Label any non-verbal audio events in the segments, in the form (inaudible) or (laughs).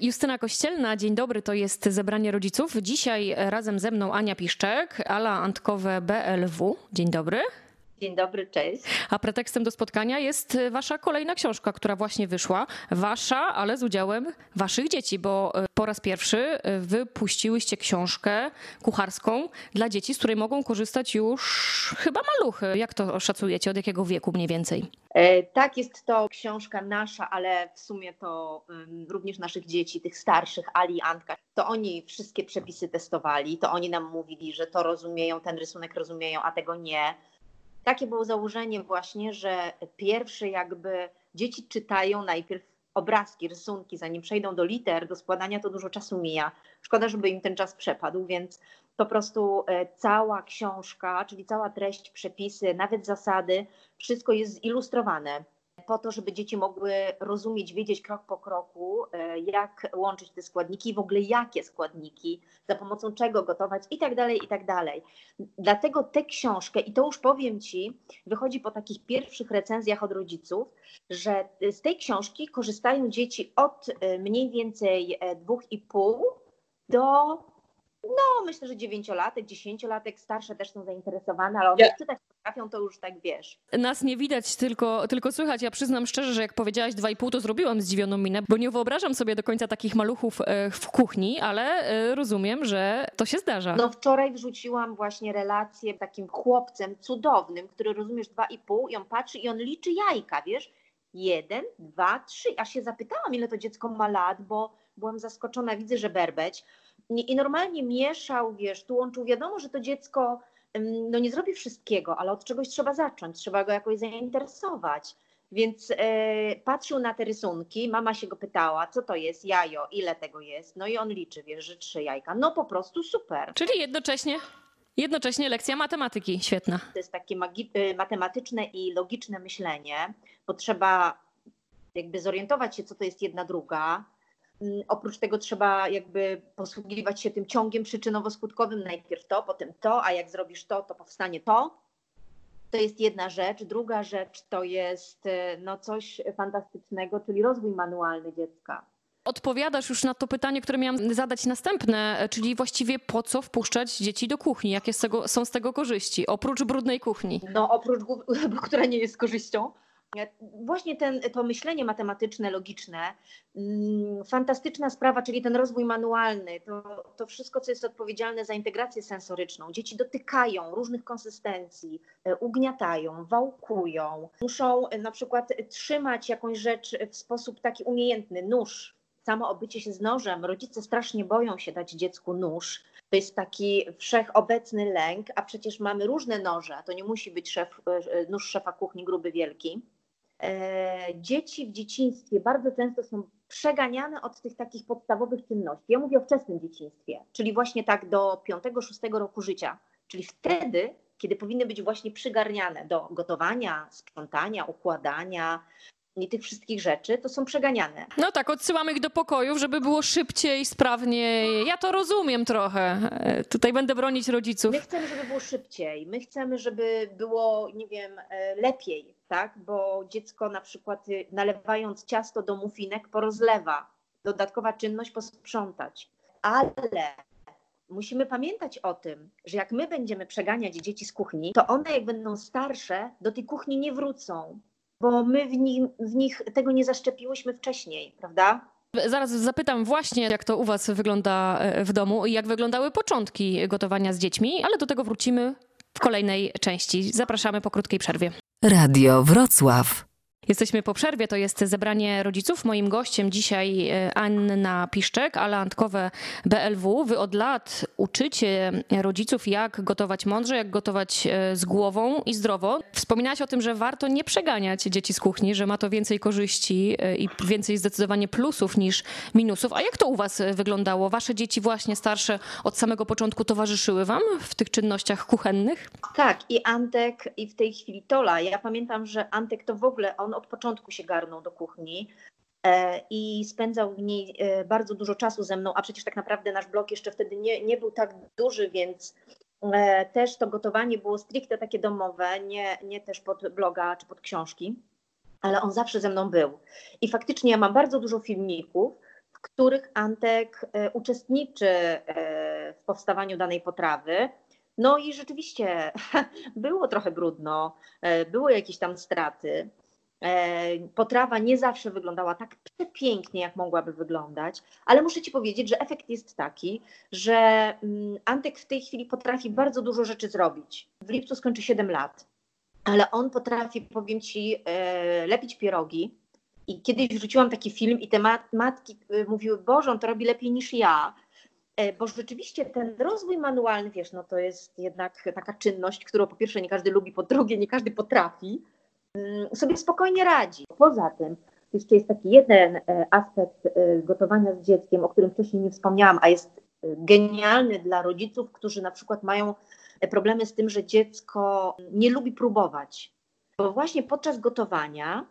Justyna Kościelna, dzień dobry, to jest zebranie rodziców. Dzisiaj razem ze mną Ania Piszczek, Ala Antkowe BLW. Dzień dobry. Dzień dobry, cześć. A pretekstem do spotkania jest wasza kolejna książka, która właśnie wyszła. Wasza, ale z udziałem waszych dzieci, bo e, po raz pierwszy e, wypuściłyście książkę kucharską dla dzieci, z której mogą korzystać już chyba maluchy. Jak to szacujecie? Od jakiego wieku mniej więcej? E, tak, jest to książka nasza, ale w sumie to również naszych dzieci, tych starszych, Ali i Antka. To oni wszystkie przepisy testowali, to oni nam mówili, że to rozumieją, ten rysunek rozumieją, a tego nie takie było założenie właśnie, że pierwsze jakby dzieci czytają najpierw obrazki, rysunki, zanim przejdą do liter, do składania, to dużo czasu mija. Szkoda, żeby im ten czas przepadł, więc po prostu e, cała książka, czyli cała treść, przepisy, nawet zasady, wszystko jest zilustrowane po to, żeby dzieci mogły rozumieć, wiedzieć krok po kroku, e, jak łączyć te składniki, w ogóle jakie składniki, za pomocą czego gotować i tak dalej, i tak dalej. Dlatego tę książkę, i to już powiem Ci, wychodzi po takich pierwszych recenzjach od rodziców, że z tej książki korzystają dzieci od e, mniej więcej e, dwóch i pół do no, myślę, że dziewięciolatek, dziesięciolatek, starsze też są zainteresowane, ale one ja. czytać potrafią, to już tak wiesz. Nas nie widać, tylko, tylko słychać. Ja przyznam szczerze, że jak powiedziałaś dwa i pół, to zrobiłam zdziwioną minę, bo nie wyobrażam sobie do końca takich maluchów e, w kuchni, ale e, rozumiem, że to się zdarza. No wczoraj wrzuciłam właśnie relację takim chłopcem cudownym, który rozumiesz dwa i pół i on patrzy i on liczy jajka, wiesz? Jeden, dwa, trzy. Aż się zapytałam, ile to dziecko ma lat, bo byłam zaskoczona, widzę, że berbeć. I normalnie mieszał, wiesz, tu łączył. Wiadomo, że to dziecko no nie zrobi wszystkiego, ale od czegoś trzeba zacząć, trzeba go jakoś zainteresować. Więc e, patrzył na te rysunki, mama się go pytała, co to jest, jajo, ile tego jest. No i on liczy, wiesz, że trzy jajka. No po prostu super. Czyli jednocześnie Jednocześnie lekcja matematyki, świetna. To jest takie y, matematyczne i logiczne myślenie, bo trzeba jakby zorientować się, co to jest jedna druga, oprócz tego trzeba jakby posługiwać się tym ciągiem przyczynowo-skutkowym, najpierw to, potem to, a jak zrobisz to, to powstanie to. To jest jedna rzecz. Druga rzecz to jest e, no, coś fantastycznego, czyli rozwój manualny dziecka. Odpowiadasz już na to pytanie, które miałam zadać następne, czyli właściwie po co wpuszczać dzieci do kuchni? Jakie z tego, są z tego korzyści, oprócz brudnej kuchni? No oprócz, (laughs) która nie jest korzyścią, Właśnie ten, to myślenie matematyczne, logiczne, mm, fantastyczna sprawa, czyli ten rozwój manualny, to, to wszystko, co jest odpowiedzialne za integrację sensoryczną. Dzieci dotykają różnych konsystencji, e, ugniatają, wałkują, muszą e, na przykład trzymać jakąś rzecz w sposób taki umiejętny, nóż, samo obycie się z nożem. Rodzice strasznie boją się dać dziecku nóż. To jest taki wszechobecny lęk, a przecież mamy różne noże. To nie musi być szef, e, nóż szefa kuchni gruby wielki. E, dzieci w dzieciństwie bardzo często są przeganiane od tych takich podstawowych czynności. Ja mówię o wczesnym dzieciństwie, czyli właśnie tak do 5-6 roku życia, czyli wtedy, kiedy powinny być właśnie przygarniane do gotowania, sprzątania, układania, i tych wszystkich rzeczy, to są przeganiane. No tak, odsyłamy ich do pokojów, żeby było szybciej, sprawniej. Ja to rozumiem trochę. E, tutaj będę bronić rodziców. My chcemy, żeby było szybciej. My chcemy, żeby było, nie wiem, e, lepiej, tak? Bo dziecko na przykład y, nalewając ciasto do mufinek porozlewa. Dodatkowa czynność posprzątać. Ale musimy pamiętać o tym, że jak my będziemy przeganiać dzieci z kuchni, to one jak będą starsze, do tej kuchni nie wrócą bo my w, nich, w nich tego nie zaszczepiłyśmy wcześniej, prawda? Zaraz zapytam właśnie, jak to u Was wygląda e, w domu i jak wyglądały początki gotowania z dziećmi, ale do tego wrócimy w kolejnej części. Zapraszamy po krótkiej przerwie. Radio Wrocław. Jesteśmy po przerwie, to jest zebranie rodziców. Moim gościem dzisiaj e, Anna Piszczek, ale Antkowe BLW. Wy od lat uczycie rodziców, jak gotować mądrze, jak gotować e, z głową i zdrowo. Wspominałaś o tym, że warto nie przeganiać dzieci z kuchni, że ma to więcej korzyści e, i więcej zdecydowanie plusów niż minusów. A jak to u was wyglądało? Wasze dzieci właśnie starsze od samego początku towarzyszyły wam w tych czynnościach kuchennych? Tak, i Antek, i w tej chwili Tola. Ja pamiętam, że Antek to w ogóle, on od początku się garnął do kuchni e, i spędzał w niej e, bardzo dużo czasu ze mną, a przecież tak naprawdę nasz blok jeszcze wtedy nie, nie był tak duży, więc e, też to gotowanie było stricte takie domowe, nie, nie też pod bloga czy pod książki, ale on zawsze ze mną był. I faktycznie ja mam bardzo dużo filmików, w których Antek uczestniczy w powstawaniu danej potrawy. No i rzeczywiście (laughs) było trochę brudno, było jakieś tam straty. Potrawa nie zawsze wyglądała tak pięknie, jak mogłaby wyglądać, ale muszę Ci powiedzieć, że efekt jest taki, że mm, Antek w tej chwili potrafi bardzo dużo rzeczy zrobić. W lipcu skończy 7 lat, ale on potrafi, powiem Ci, lepić pierogi, i kiedyś wrzuciłam taki film i te matki y, mówiły, Boże, on to robi lepiej niż ja. E, bo rzeczywiście ten rozwój manualny, wiesz, no to jest jednak taka czynność, którą po pierwsze nie każdy lubi, po drugie nie każdy potrafi, sobie spokojnie radzi. Poza tym jeszcze jest taki jeden e, aspekt e, gotowania z dzieckiem, o którym wcześniej nie wspomniałam, a jest genialny dla rodziców, którzy na przykład mają problemy z tym, że dziecko nie lubi próbować. Bo właśnie podczas gotowania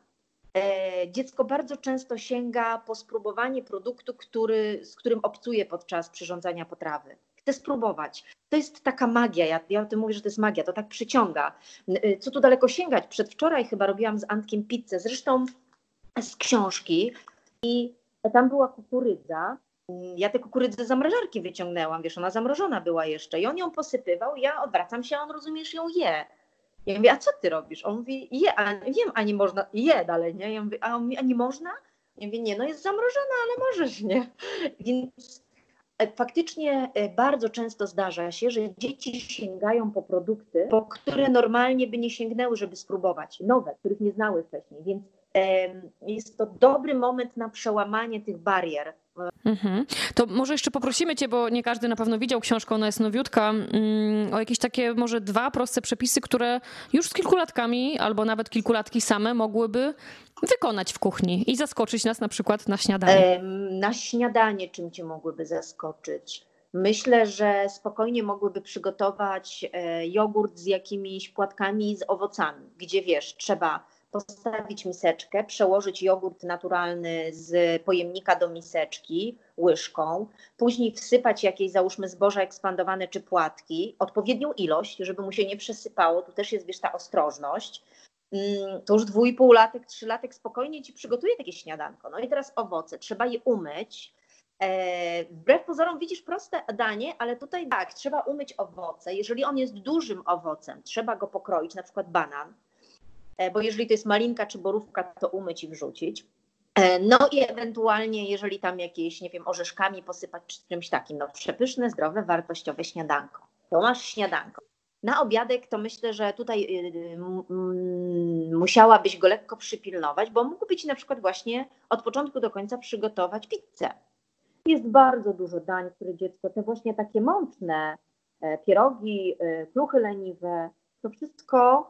E, dziecko bardzo często sięga po spróbowanie produktu, który, z którym obcuje podczas przyrządzania potrawy. Chce spróbować. To jest taka magia. Ja, ja o tym mówię, że to jest magia, to tak przyciąga. E, co tu daleko sięgać? Przedwczoraj chyba robiłam z Antkiem pizzę, zresztą z książki i tam była kukurydza. Ja tę kukurydzę z zamrażarki wyciągnęłam, wiesz, ona zamrożona była jeszcze i on ją posypywał, ja odwracam się, a on rozumiesz, ją je. Ja mówię, a co ty robisz? On mówi, je, a wiem, a nie można, je dalej, nie? Ja mówię, a on mówi, a nie można? Ja mówię, nie, no jest zamrożona, ale możesz, nie? (laughs) Więc faktycznie e, bardzo często zdarza się, że dzieci sięgają po produkty, po które normalnie by nie sięgnęły, żeby spróbować, nowe, których nie znały wcześniej, więc jest to dobry moment na przełamanie tych barier. Mhm. To może jeszcze poprosimy Cię, bo nie każdy na pewno widział książkę, ona jest nowiutka, mm, o jakieś takie może dwa proste przepisy, które już z kilkulatkami albo nawet kilkulatki same mogłyby wykonać w kuchni i zaskoczyć nas na przykład na śniadanie. Na śniadanie czym Cię mogłyby zaskoczyć? Myślę, że spokojnie mogłyby przygotować e, jogurt z jakimiś płatkami z owocami, gdzie wiesz, trzeba postawić miseczkę, przełożyć jogurt naturalny z pojemnika do miseczki łyżką, później wsypać jakieś załóżmy zboża ekspandowane czy płatki, odpowiednią ilość, żeby mu się nie przesypało, tu też jest wiesz ta ostrożność. Mm, to już dwójpółlatek, trzylatek spokojnie ci przygotuje takie śniadanko. No i teraz owoce, trzeba je umyć, e, Wbrew pozorom widzisz proste danie, ale tutaj tak, trzeba umyć owoce. Jeżeli on jest dużym owocem, trzeba go pokroić, na przykład banan, bo jeżeli to jest malinka czy borówka, to umyć i wrzucić. E, no i ewentualnie, jeżeli tam jakieś, nie wiem, orzeszkami posypać czy czymś takim, no przepyszne, zdrowe, wartościowe śniadanko. To masz śniadanko. Na obiadek to myślę, że tutaj y, y, musiałabyś go lekko przypilnować, bo mógłby ci na przykład właśnie od początku do końca przygotować pizzę. Jest bardzo dużo dań, które dziecko, te właśnie takie mączne, e, pierogi, kluchy leniwe, to wszystko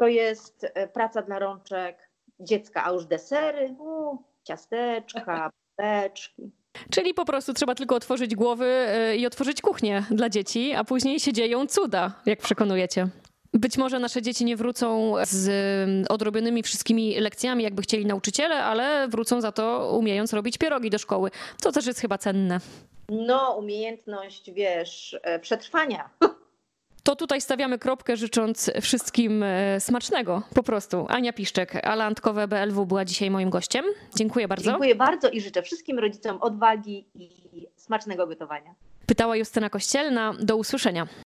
to jest e, praca dla rączek dziecka, a już desery, u, ciasteczka, (laughs) beczki. Czyli po prostu trzeba tylko otworzyć głowy e, i otworzyć kuchnię dla dzieci, a później się dzieją cuda, jak przekonujecie. Być może nasze dzieci nie wrócą z odrobionymi wszystkimi lekcjami, jakby chcieli nauczyciele, ale wrócą za to umiejąc robić pierogi do szkoły, co też jest chyba cenne. No, umiejętność, wiesz, e, przetrwania. To tutaj stawiamy kropkę, życząc wszystkim e, smacznego, po prostu. Ania Piszczek, Ala Antkowe BLW była dzisiaj moim gościem. Dziękuję bardzo. Dziękuję bardzo i życzę wszystkim rodzicom odwagi i smacznego gotowania. Pytała Justyna Kościelna. Do usłyszenia.